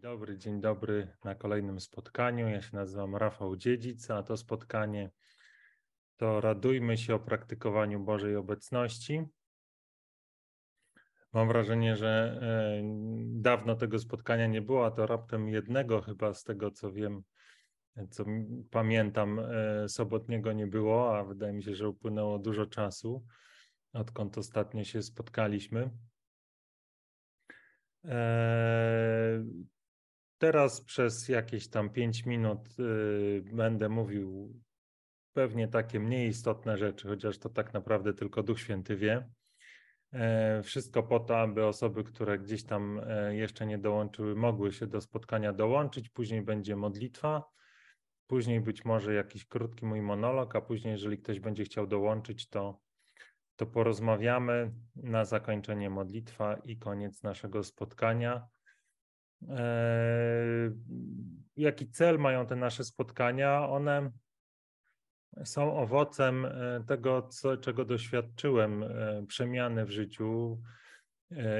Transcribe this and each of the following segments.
dobry, dzień dobry na kolejnym spotkaniu. Ja się nazywam Rafał Dziedzic, a to spotkanie to radujmy się o praktykowaniu Bożej obecności. Mam wrażenie, że e, dawno tego spotkania nie było, a to raptem jednego chyba z tego, co wiem, co pamiętam, e, sobotniego nie było, a wydaje mi się, że upłynęło dużo czasu, odkąd ostatnio się spotkaliśmy. Teraz przez jakieś tam pięć minut będę mówił pewnie takie mniej istotne rzeczy, chociaż to tak naprawdę tylko Duch Święty wie. E, wszystko po to, aby osoby, które gdzieś tam e, jeszcze nie dołączyły, mogły się do spotkania dołączyć. Później będzie modlitwa, później być może jakiś krótki mój monolog, a później, jeżeli ktoś będzie chciał dołączyć, to, to porozmawiamy na zakończenie modlitwa i koniec naszego spotkania. E, jaki cel mają te nasze spotkania? One są owocem e, tego, co, czego doświadczyłem, e, przemiany w życiu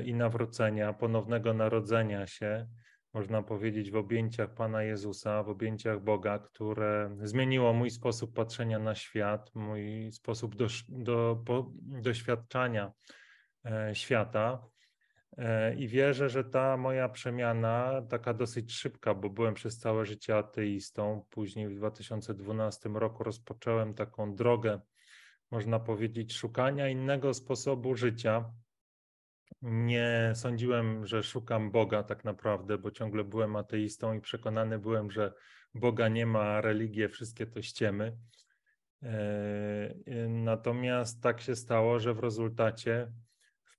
i nawrócenia, ponownego narodzenia się, można powiedzieć, w objęciach Pana Jezusa, w objęciach Boga, które zmieniło mój sposób patrzenia na świat, mój sposób do, do, po, doświadczania świata. E, I wierzę, że ta moja przemiana, taka dosyć szybka, bo byłem przez całe życie ateistą, później w 2012 roku rozpocząłem taką drogę, można powiedzieć, szukania innego sposobu życia. Nie sądziłem, że szukam Boga tak naprawdę, bo ciągle byłem ateistą i przekonany byłem, że Boga nie ma, religie, wszystkie to ściemy. E, natomiast tak się stało, że w rezultacie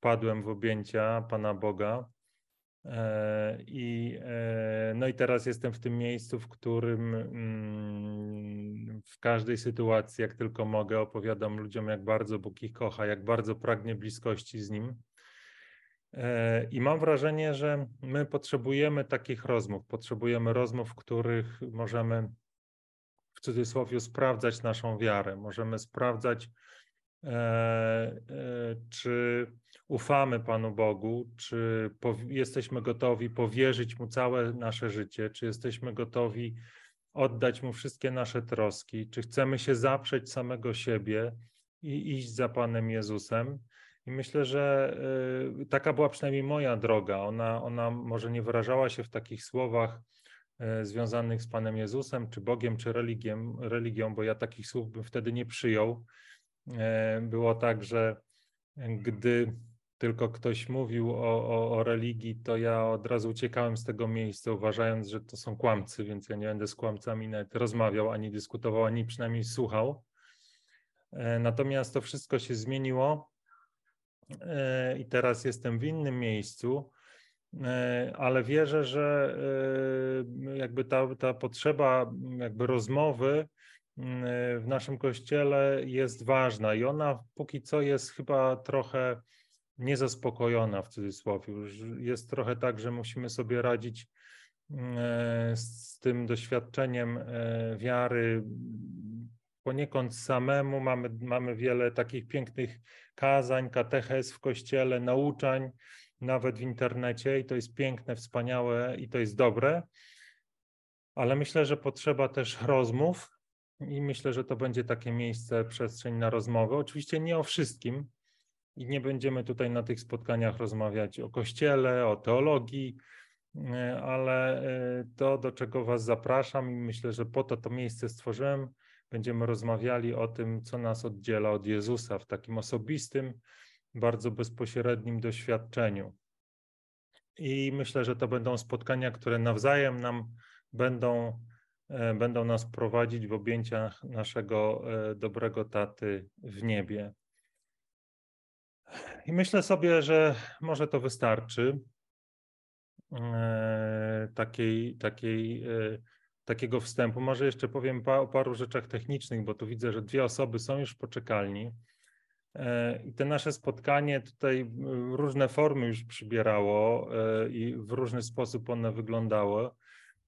wpadłem w objęcia Pana Boga. E, I, e, no i teraz jestem w tym miejscu, w którym mm, w każdej sytuacji, jak tylko mogę, opowiadam ludziom, jak bardzo Bóg ich kocha, jak bardzo pragnie bliskości z Nim. E, I mam wrażenie, że my potrzebujemy takich rozmów. Potrzebujemy rozmów, w których możemy w cudzysłowie sprawdzać naszą wiarę, możemy sprawdzać, czy ufamy Panu Bogu, czy jesteśmy gotowi powierzyć Mu całe nasze życie, czy jesteśmy gotowi oddać Mu wszystkie nasze troski, czy chcemy się zaprzeć samego siebie i iść za Panem Jezusem. I myślę, że y, taka była przynajmniej moja droga. Ona, ona może nie wyrażała się w takich słowach y, związanych z Panem Jezusem, czy Bogiem, czy religiem, religią, bo ja takich słów bym wtedy nie przyjął. Y, było tak, że gdy tylko ktoś mówił o, o, o, religii, to ja od razu uciekałem z tego miejsca, uważając, że to są kłamcy, więc ja nie będę z kłamcami nawet rozmawiał, ani dyskutował, ani przynajmniej słuchał. E, natomiast to wszystko się zmieniło e, i teraz jestem w innym miejscu, e, ale wierzę, że jakby ta, ta potrzeba jakby rozmowy w naszym kościele jest ważna i ona póki co jest chyba trochę niezaspokojona w cudzysłowie. Już jest trochę tak, że musimy sobie radzić e, z tym doświadczeniem e, wiary poniekąd samemu. Mamy, mamy wiele takich pięknych kazań, katechez w kościele, nauczań, nawet w internecie i to jest piękne, wspaniałe i to jest dobre. Ale myślę, że potrzeba też rozmów i myślę, że to będzie takie miejsce, przestrzeń na rozmowę. Oczywiście nie o wszystkim, i nie będziemy tutaj na tych spotkaniach rozmawiać o kościele, o teologii, e, ale e, to, do czego Was zapraszam i myślę, że po to to miejsce stworzyłem, będziemy rozmawiali o tym, co nas oddziela od Jezusa w takim osobistym, bardzo bezpośrednim doświadczeniu. I myślę, że to będą spotkania, które nawzajem nam będą, e, będą nas prowadzić w objęciach naszego dobrego taty w niebie. I myślę sobie, że może to wystarczy e, takiej, takiej, e, takiego wstępu. Może jeszcze powiem o paru rzeczach technicznych, bo tu widzę, że dwie osoby są już w poczekalni. E, I te nasze spotkanie tutaj różne formy już przybierało i w różny sposób one wyglądały.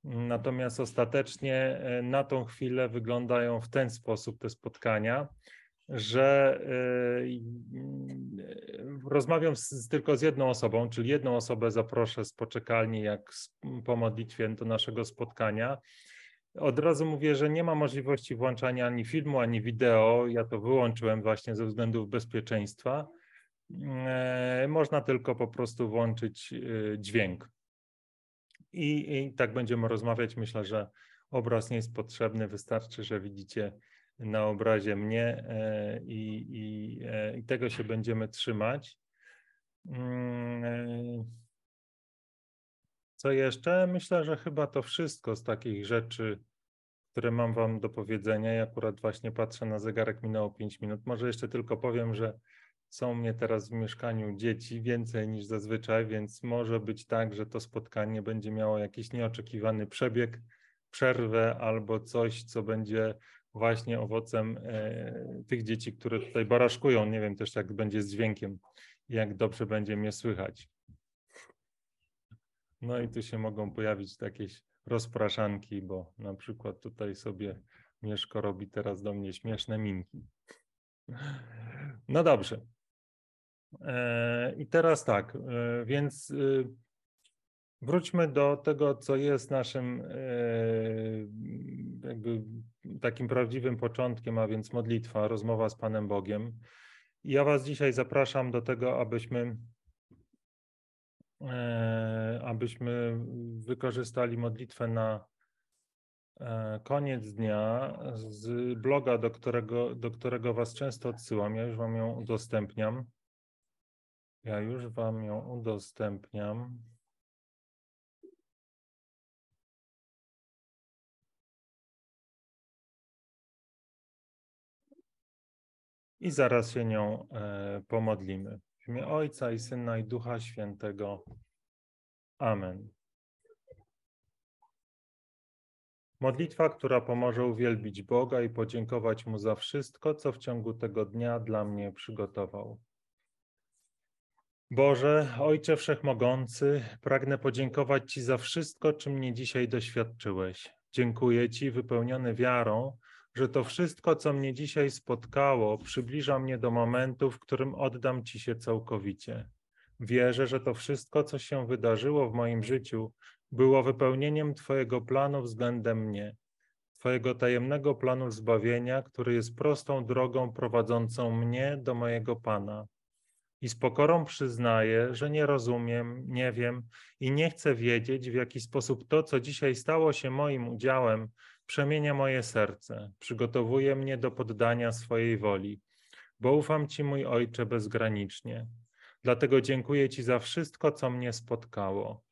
Natomiast ostatecznie na tą chwilę wyglądają w ten sposób te spotkania. Że rozmawiam z, tylko z jedną osobą, czyli jedną osobę zaproszę z poczekalni, jak po modlitwie do naszego spotkania. Od razu mówię, że nie ma możliwości włączania ani filmu, ani wideo. Ja to wyłączyłem właśnie ze względów bezpieczeństwa. E, można tylko po prostu włączyć dźwięk. I, I tak będziemy rozmawiać. Myślę, że obraz nie jest potrzebny. Wystarczy, że widzicie na obrazie mnie e, i, i, i tego się będziemy trzymać. Mm, co jeszcze? Myślę, że chyba to wszystko z takich rzeczy, które mam Wam do powiedzenia. Ja akurat właśnie patrzę na zegarek, minęło 5 minut. Może jeszcze tylko powiem, że są u mnie teraz w mieszkaniu dzieci więcej niż zazwyczaj, więc może być tak, że to spotkanie będzie miało jakiś nieoczekiwany przebieg, przerwę albo coś, co będzie właśnie owocem e, tych dzieci, które tutaj baraszkują. Nie wiem też, jak będzie z dźwiękiem, jak dobrze będzie mnie słychać. No i tu się mogą pojawić jakieś rozpraszanki, bo na przykład tutaj sobie Mieszko robi teraz do mnie śmieszne minki. No dobrze. E, I teraz tak, e, więc wróćmy do tego, co jest naszym e, jakby takim prawdziwym początkiem, a więc modlitwa, rozmowa z Panem Bogiem. Ja Was dzisiaj zapraszam do tego, abyśmy abyśmy wykorzystali modlitwę na koniec dnia z bloga, do którego, do którego Was często odsyłam. Ja już Wam ją udostępniam. Ja już Wam ją udostępniam. I zaraz się nią e, pomodlimy. W imię Ojca i Syna i Ducha Świętego. Amen. Modlitwa, która pomoże uwielbić Boga i podziękować Mu za wszystko, co w ciągu tego dnia dla mnie przygotował. Boże, Ojcze Wszechmogący, pragnę podziękować Ci za wszystko, czym mnie dzisiaj doświadczyłeś. Dziękuję Ci, wypełniony wiarą, że to wszystko, co mnie dzisiaj spotkało, przybliża mnie do momentu, w którym oddam Ci się całkowicie. Wierzę, że to wszystko, co się wydarzyło w moim życiu, było wypełnieniem Twojego planu względem mnie, Twojego tajemnego planu zbawienia, który jest prostą drogą prowadzącą mnie do mojego Pana i z pokorą przyznaję, że nie rozumiem, nie wiem i nie chcę wiedzieć, w jaki sposób to, co dzisiaj stało się moim udziałem, przemienia moje serce, przygotowuje mnie do poddania swojej woli, bo ufam Ci, mój Ojcze, bezgranicznie. Dlatego dziękuję Ci za wszystko, co mnie spotkało.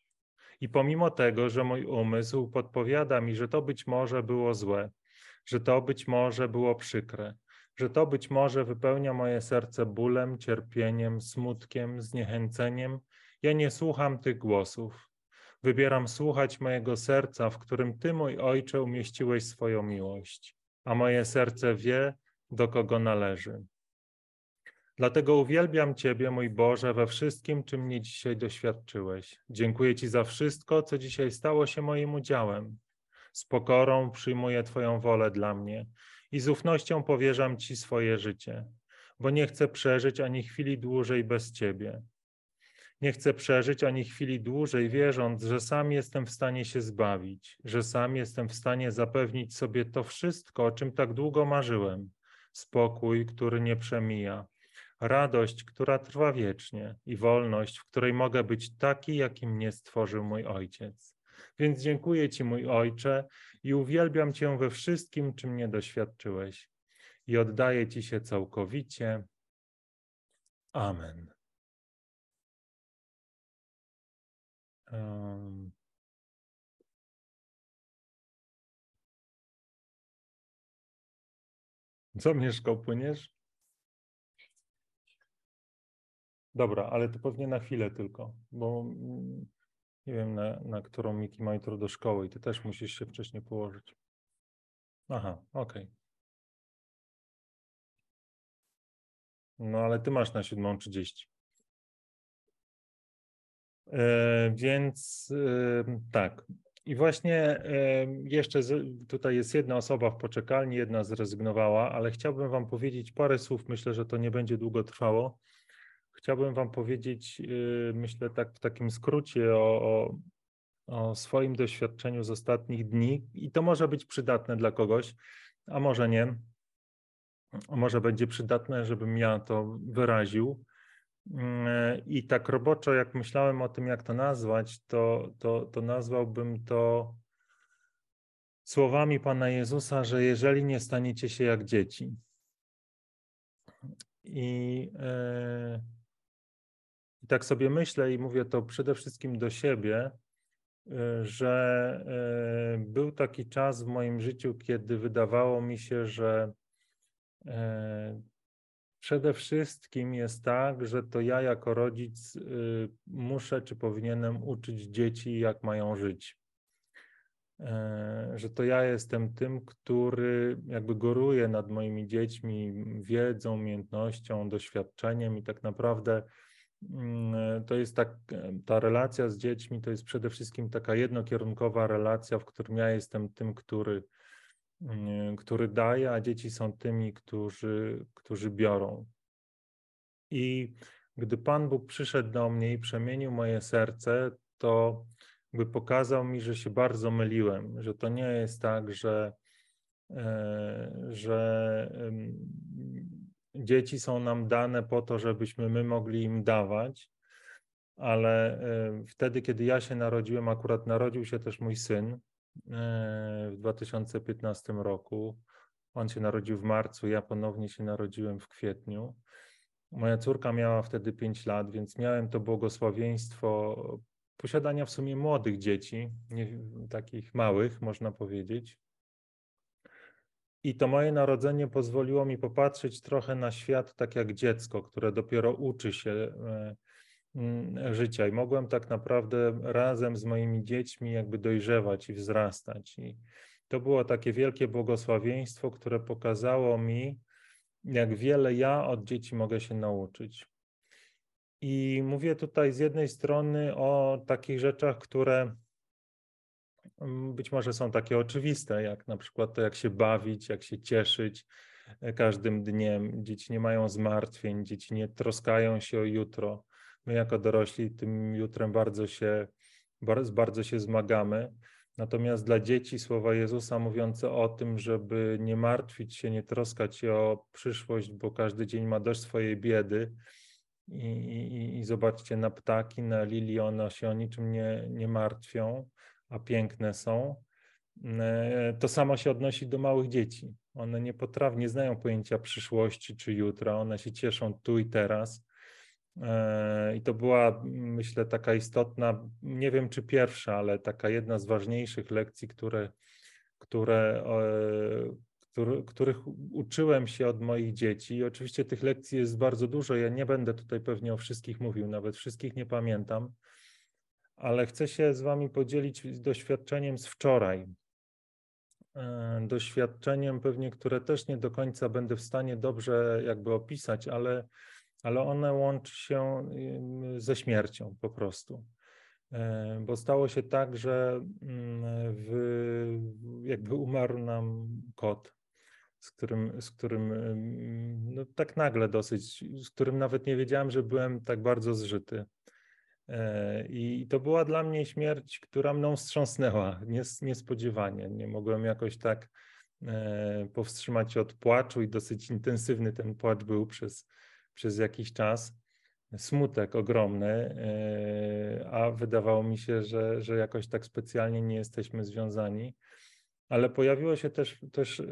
I pomimo tego, że mój umysł podpowiada mi, że to być może było złe, że to być może było przykre, że to być może wypełnia moje serce bólem, cierpieniem, smutkiem, zniechęceniem. Ja nie słucham tych głosów. Wybieram słuchać mojego serca, w którym Ty, mój Ojcze, umieściłeś swoją miłość, a moje serce wie, do kogo należy. Dlatego uwielbiam Ciebie, mój Boże, we wszystkim, czym mnie dzisiaj doświadczyłeś. Dziękuję Ci za wszystko, co dzisiaj stało się moim udziałem. Z pokorą przyjmuję Twoją wolę dla mnie i z ufnością powierzam Ci swoje życie, bo nie chcę przeżyć ani chwili dłużej bez Ciebie. Nie chcę przeżyć ani chwili dłużej, wierząc, że sam jestem w stanie się zbawić, że sam jestem w stanie zapewnić sobie to wszystko, o czym tak długo marzyłem. Spokój, który nie przemija, radość, która trwa wiecznie i wolność, w której mogę być taki, jakim mnie stworzył mój Ojciec. Więc dziękuję Ci, mój Ojcze, i uwielbiam Cię we wszystkim, czym mnie doświadczyłeś. I oddaję Ci się całkowicie. Amen. Co, Mieszko, płyniesz? Dobra, ale to pewnie na chwilę tylko, bo mm, nie wiem, na, na którą Miki ma jutro do szkoły i ty też musisz się wcześniej położyć. Aha, okej. Okay. No ale ty masz na 7.30. E, więc e, tak. I właśnie jeszcze tutaj jest jedna osoba w poczekalni, jedna zrezygnowała, ale chciałbym Wam powiedzieć parę słów. Myślę, że to nie będzie długo trwało. Chciałbym Wam powiedzieć, myślę tak w takim skrócie o, o, o swoim doświadczeniu z ostatnich dni i to może być przydatne dla kogoś, a może nie. Może będzie przydatne, żebym ja to wyraził. Mm, I tak roboczo, jak myślałem o tym, jak to nazwać, to, to, to nazwałbym to słowami Pana Jezusa, że jeżeli nie staniecie się jak dzieci. I, yy, i tak sobie myślę i mówię to przede wszystkim do siebie, yy, że był taki czas w moim życiu, kiedy wydawało mi się, że Przede wszystkim jest tak, że to ja jako rodzic y, muszę czy powinienem uczyć dzieci, jak mają żyć. E, że to ja jestem tym, który jakby goruje nad moimi dziećmi wiedzą, umiejętnością, doświadczeniem i tak naprawdę mm, to jest tak, ta relacja z dziećmi to jest przede wszystkim taka jednokierunkowa relacja, w którym ja jestem tym, który który daje, a dzieci są tymi, którzy, którzy biorą. I gdy Pan Bóg przyszedł do mnie i przemienił moje serce, to jakby pokazał mi, że się bardzo myliłem, że to nie jest tak, że, e, że dzieci są nam dane po to, żebyśmy my mogli im dawać, ale e, wtedy, kiedy ja się narodziłem, akurat narodził się też mój syn, w 2015 roku. On się narodził w marcu, ja ponownie się narodziłem w kwietniu. Moja córka miała wtedy 5 lat, więc miałem to błogosławieństwo posiadania w sumie młodych dzieci, nie, takich małych, można powiedzieć. I to moje narodzenie pozwoliło mi popatrzeć trochę na świat tak jak dziecko, które dopiero uczy się e, życia i mogłem tak naprawdę razem z moimi dziećmi jakby dojrzewać i wzrastać. I to było takie wielkie błogosławieństwo, które pokazało mi, jak wiele ja od dzieci mogę się nauczyć. I mówię tutaj z jednej strony o takich rzeczach, które mm, być może są takie oczywiste, jak na przykład to, jak się bawić, jak się cieszyć e, każdym dniem. Dzieci nie mają zmartwień, dzieci nie troskają się o jutro My jako dorośli tym jutrem bardzo się, bardzo się zmagamy. Natomiast dla dzieci słowa Jezusa mówiące o tym, żeby nie martwić się, nie troskać się o przyszłość, bo każdy dzień ma dość swojej biedy. I, i, i zobaczcie na ptaki, na lilie, one się o niczym nie, nie martwią, a piękne są. E, to samo się odnosi do małych dzieci. One nie potrafią, nie znają pojęcia przyszłości czy jutra, one się cieszą tu i teraz I to była, myślę, taka istotna, nie wiem czy pierwsza, ale taka jedna z ważniejszych lekcji, które, które, który, których uczyłem się od moich dzieci. I oczywiście tych lekcji jest bardzo dużo. Ja nie będę tutaj pewnie o wszystkich mówił, nawet wszystkich nie pamiętam, ale chcę się z Wami podzielić doświadczeniem z wczoraj. E, doświadczeniem pewnie, które też nie do końca będę w stanie dobrze jakby opisać, ale ale one łączy się ze śmiercią po prostu. E, bo stało się tak, że mm, w, jakby umarł nam kot, z którym, z którym no, tak nagle dosyć, z którym nawet nie wiedziałem, że byłem tak bardzo zżyty. E, I to była dla mnie śmierć, która mną wstrząsnęła nies, niespodziewanie. Nie mogłem jakoś tak e, powstrzymać się od płaczu i dosyć intensywny ten płacz był przez, przez jakiś czas smutek ogromny, e, a wydawało mi się, że, że jakoś tak specjalnie nie jesteśmy związani. Ale pojawiło się też, też e,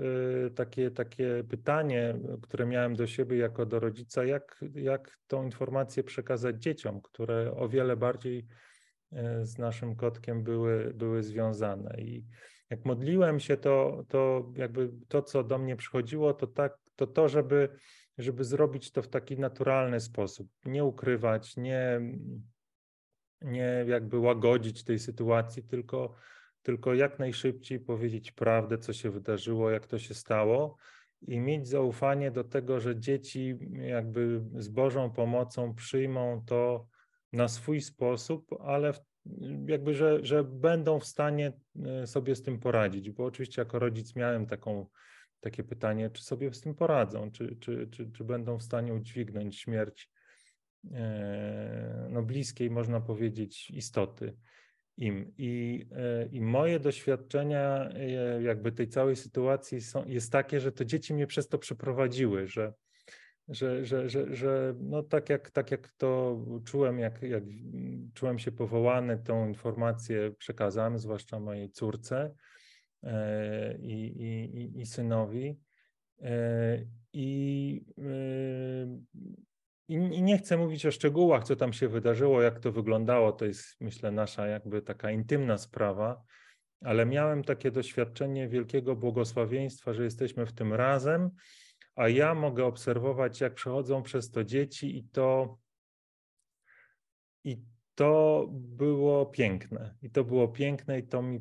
takie, takie pytanie, które miałem do siebie jako do rodzica, jak, jak tą informację przekazać dzieciom, które o wiele bardziej e, z naszym kotkiem były, były związane. I jak modliłem się, to, to jakby to, co do mnie przychodziło, to tak, to to, żeby żeby zrobić to w taki naturalny sposób, nie ukrywać, nie, nie jakby łagodzić tej sytuacji, tylko, tylko jak najszybciej powiedzieć prawdę, co się wydarzyło, jak to się stało i mieć zaufanie do tego, że dzieci jakby z Bożą pomocą przyjmą to na swój sposób, ale jakby, że, że będą w stanie sobie z tym poradzić, bo oczywiście jako rodzic miałem taką, takie pytanie, czy sobie z tym poradzą, czy, czy, czy, czy będą w stanie udźwignąć śmierć no, bliskiej, można powiedzieć, istoty im. I, e, I moje doświadczenia e, jakby tej całej sytuacji są, jest takie, że to dzieci mnie przez to przeprowadziły, że, że, że, że, że no tak, jak, tak jak to czułem, jak, jak czułem się powołany tą informację przekazałem, zwłaszcza mojej córce e, i, i, i synowi. I i, I, nie chcę mówić o szczegółach, co tam się wydarzyło, jak to wyglądało. To jest, myślę, nasza jakby taka intymna sprawa, ale miałem takie doświadczenie wielkiego błogosławieństwa, że jesteśmy w tym razem, a ja mogę obserwować, jak przechodzą przez to dzieci, i to, i to było piękne. I to było piękne, i to, mi,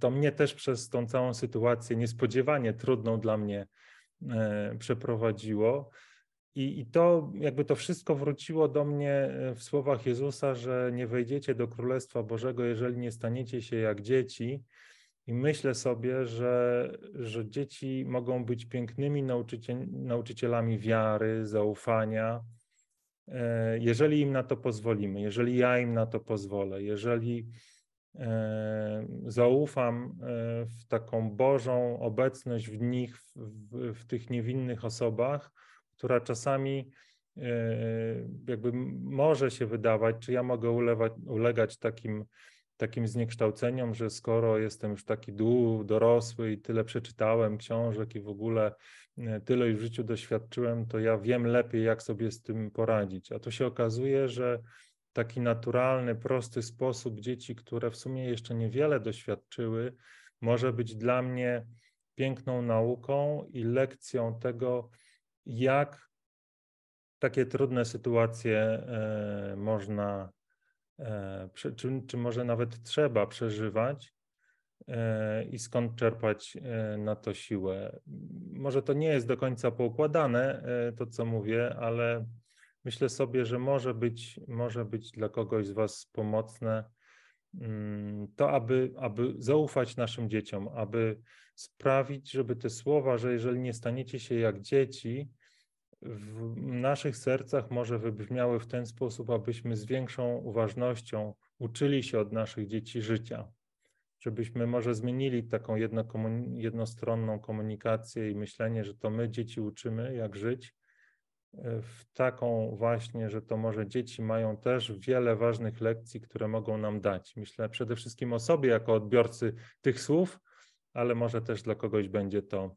to mnie też przez tą całą sytuację niespodziewanie trudną dla mnie e, przeprowadziło. I, I to jakby to wszystko wróciło do mnie e, w słowach Jezusa, że nie wejdziecie do Królestwa Bożego, jeżeli nie staniecie się jak dzieci. I myślę sobie, że, że dzieci mogą być pięknymi nauczycielami wiary, zaufania, e, jeżeli im na to pozwolimy, jeżeli ja im na to pozwolę, jeżeli e, zaufam w taką Bożą obecność w nich, w, w tych niewinnych osobach, która czasami e, jakby może się wydawać, czy ja mogę ulewać, ulegać takim, takim zniekształceniom, że skoro jestem już taki dół, dorosły i tyle przeczytałem książek i w ogóle e, tyle już w życiu doświadczyłem, to ja wiem lepiej, jak sobie z tym poradzić. A tu się okazuje, że taki naturalny, prosty sposób dzieci, które w sumie jeszcze niewiele doświadczyły, może być dla mnie piękną nauką i lekcją tego, jak takie trudne sytuacje e, można, e, czy, czy może nawet trzeba przeżywać e, i skąd czerpać na to siłę. Może to nie jest do końca poukładane, to co mówię, ale myślę sobie, że może być, może być dla kogoś z Was pomocne mm, to, aby, aby zaufać naszym dzieciom, aby sprawić, żeby te słowa, że jeżeli nie staniecie się jak dzieci, w naszych sercach może wybrzmiały w ten sposób, abyśmy z większą uważnością uczyli się od naszych dzieci życia. Żebyśmy może zmienili taką jednostronną komunikację i myślenie, że to my dzieci uczymy, jak żyć, e, w taką właśnie, że to może dzieci mają też wiele ważnych lekcji, które mogą nam dać. Myślę przede wszystkim o sobie jako odbiorcy tych słów, ale może też dla kogoś będzie to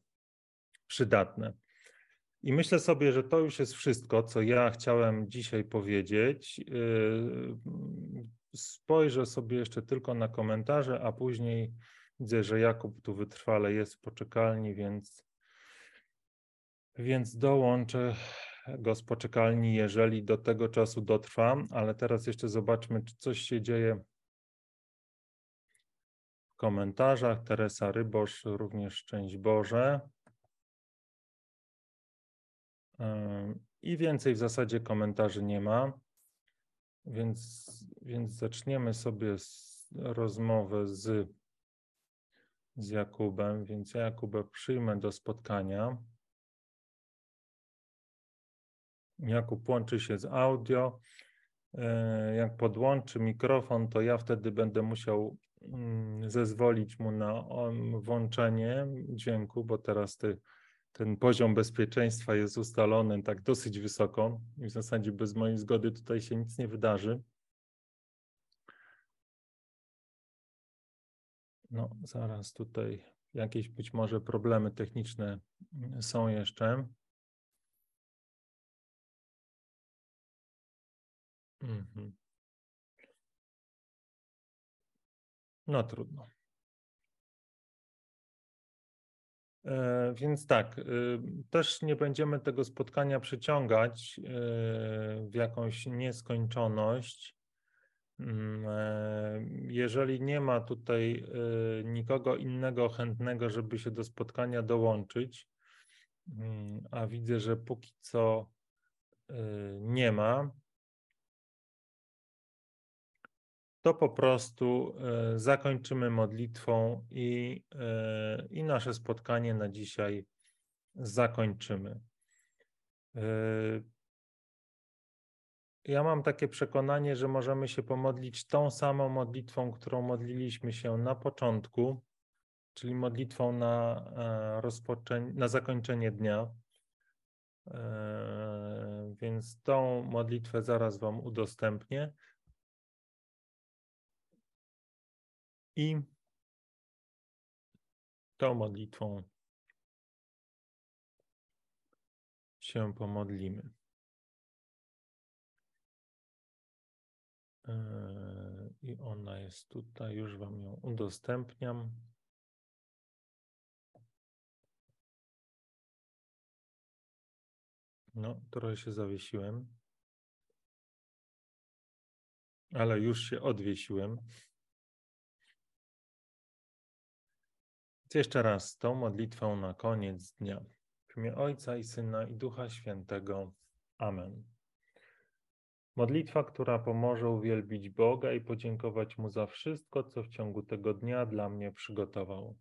przydatne. I myślę sobie, że to już jest wszystko, co ja chciałem dzisiaj powiedzieć. Spojrzę sobie jeszcze tylko na komentarze, a później widzę, że Jakub tu wytrwale jest w poczekalni, więc, więc dołączę go z poczekalni, jeżeli do tego czasu dotrwa. Ale teraz jeszcze zobaczmy, czy coś się dzieje w komentarzach. Teresa Rybosz, również szczęść Boże. I więcej w zasadzie komentarzy nie ma, więc, więc zaczniemy sobie rozmowę z, z Jakubem. Więc ja Jakubę przyjmę do spotkania. Jakub łączy się z audio. E, jak podłączy mikrofon, to ja wtedy będę musiał mm, zezwolić mu na włączenie dźwięku, bo teraz ty ten poziom bezpieczeństwa jest ustalony tak dosyć wysoko i w zasadzie bez mojej zgody tutaj się nic nie wydarzy. No, zaraz tutaj jakieś być może problemy techniczne są jeszcze. Mhm. No trudno. Więc tak, y, też nie będziemy tego spotkania przyciągać y, w jakąś nieskończoność. Mm, e, jeżeli nie ma tutaj y, nikogo innego chętnego, żeby się do spotkania dołączyć, mm, a widzę, że póki co nie ma, to po prostu e, zakończymy modlitwą i, e, i nasze spotkanie na dzisiaj zakończymy. E, ja mam takie przekonanie, że możemy się pomodlić tą samą modlitwą, którą modliliśmy się na początku, czyli modlitwą na, na zakończenie dnia. Więc tą modlitwę zaraz Wam udostępnię. I tą modlitwą się pomodlimy. E, I ona jest tutaj, już Wam ją udostępniam. No, trochę się zawiesiłem, ale już się odwiesiłem. Jeszcze raz tą modlitwą na koniec dnia. W imię Ojca i Syna i Ducha Świętego. Amen. Modlitwa, która pomoże uwielbić Boga i podziękować Mu za wszystko, co w ciągu tego dnia dla mnie przygotował.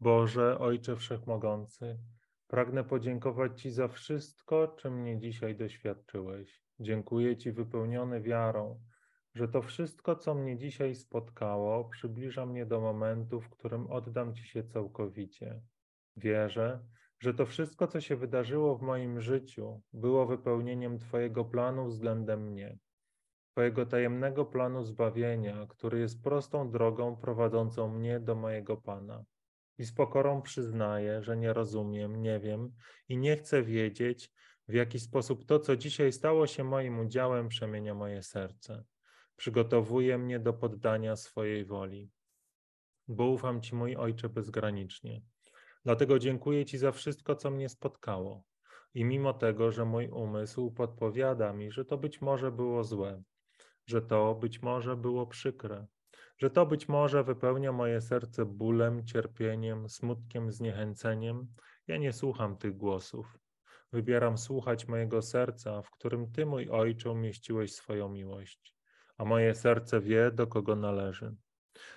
Boże, Ojcze Wszechmogący, pragnę podziękować Ci za wszystko, czym mnie dzisiaj doświadczyłeś. Dziękuję Ci wypełniony wiarą, że to wszystko, co mnie dzisiaj spotkało, przybliża mnie do momentu, w którym oddam Ci się całkowicie. Wierzę, że to wszystko, co się wydarzyło w moim życiu, było wypełnieniem Twojego planu względem mnie, Twojego tajemnego planu zbawienia, który jest prostą drogą prowadzącą mnie do mojego Pana. I z pokorą przyznaję, że nie rozumiem, nie wiem i nie chcę wiedzieć, w jaki sposób to, co dzisiaj stało się moim udziałem, przemienia moje serce przygotowuje mnie do poddania swojej woli. Bo ufam Ci, mój Ojcze, bezgranicznie. Dlatego dziękuję Ci za wszystko, co mnie spotkało. I mimo tego, że mój umysł podpowiada mi, że to być może było złe, że to być może było przykre, że to być może wypełnia moje serce bólem, cierpieniem, smutkiem, zniechęceniem, ja nie słucham tych głosów. Wybieram słuchać mojego serca, w którym Ty, mój Ojcze, umieściłeś swoją miłość a moje serce wie, do kogo należy.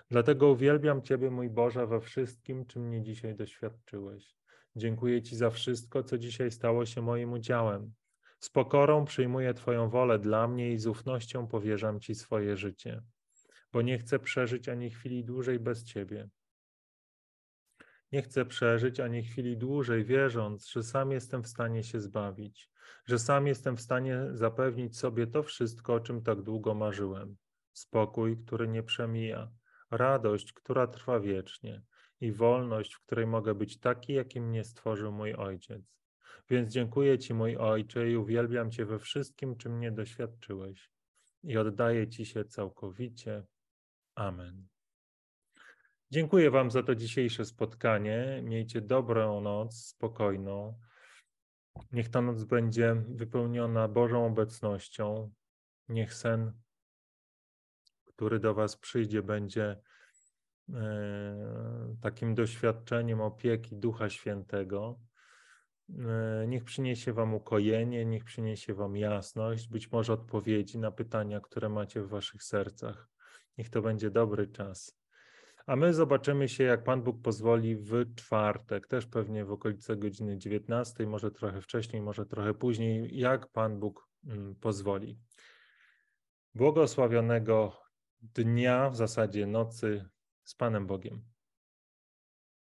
Dlatego uwielbiam Ciebie, mój Boże, we wszystkim, czym mnie dzisiaj doświadczyłeś. Dziękuję Ci za wszystko, co dzisiaj stało się moim udziałem. Z pokorą przyjmuję Twoją wolę dla mnie i z ufnością powierzam Ci swoje życie, bo nie chcę przeżyć ani chwili dłużej bez Ciebie. Nie chcę przeżyć ani chwili dłużej, wierząc, że sam jestem w stanie się zbawić, że sam jestem w stanie zapewnić sobie to wszystko, o czym tak długo marzyłem. Spokój, który nie przemija, radość, która trwa wiecznie i wolność, w której mogę być taki, jakim mnie stworzył mój Ojciec. Więc dziękuję Ci, mój Ojcze, i uwielbiam Cię we wszystkim, czym mnie doświadczyłeś. I oddaję Ci się całkowicie. Amen. Dziękuję Wam za to dzisiejsze spotkanie. Miejcie dobrą noc, spokojną. Niech ta noc będzie wypełniona Bożą obecnością. Niech sen, który do Was przyjdzie, będzie e, takim doświadczeniem opieki Ducha Świętego. E, niech przyniesie Wam ukojenie, niech przyniesie Wam jasność, być może odpowiedzi na pytania, które macie w Waszych sercach. Niech to będzie dobry czas. A my zobaczymy się, jak Pan Bóg pozwoli, w czwartek, też pewnie w okolice godziny 19, może trochę wcześniej, może trochę później, jak Pan Bóg mm, pozwoli. Błogosławionego dnia, w zasadzie nocy z Panem Bogiem.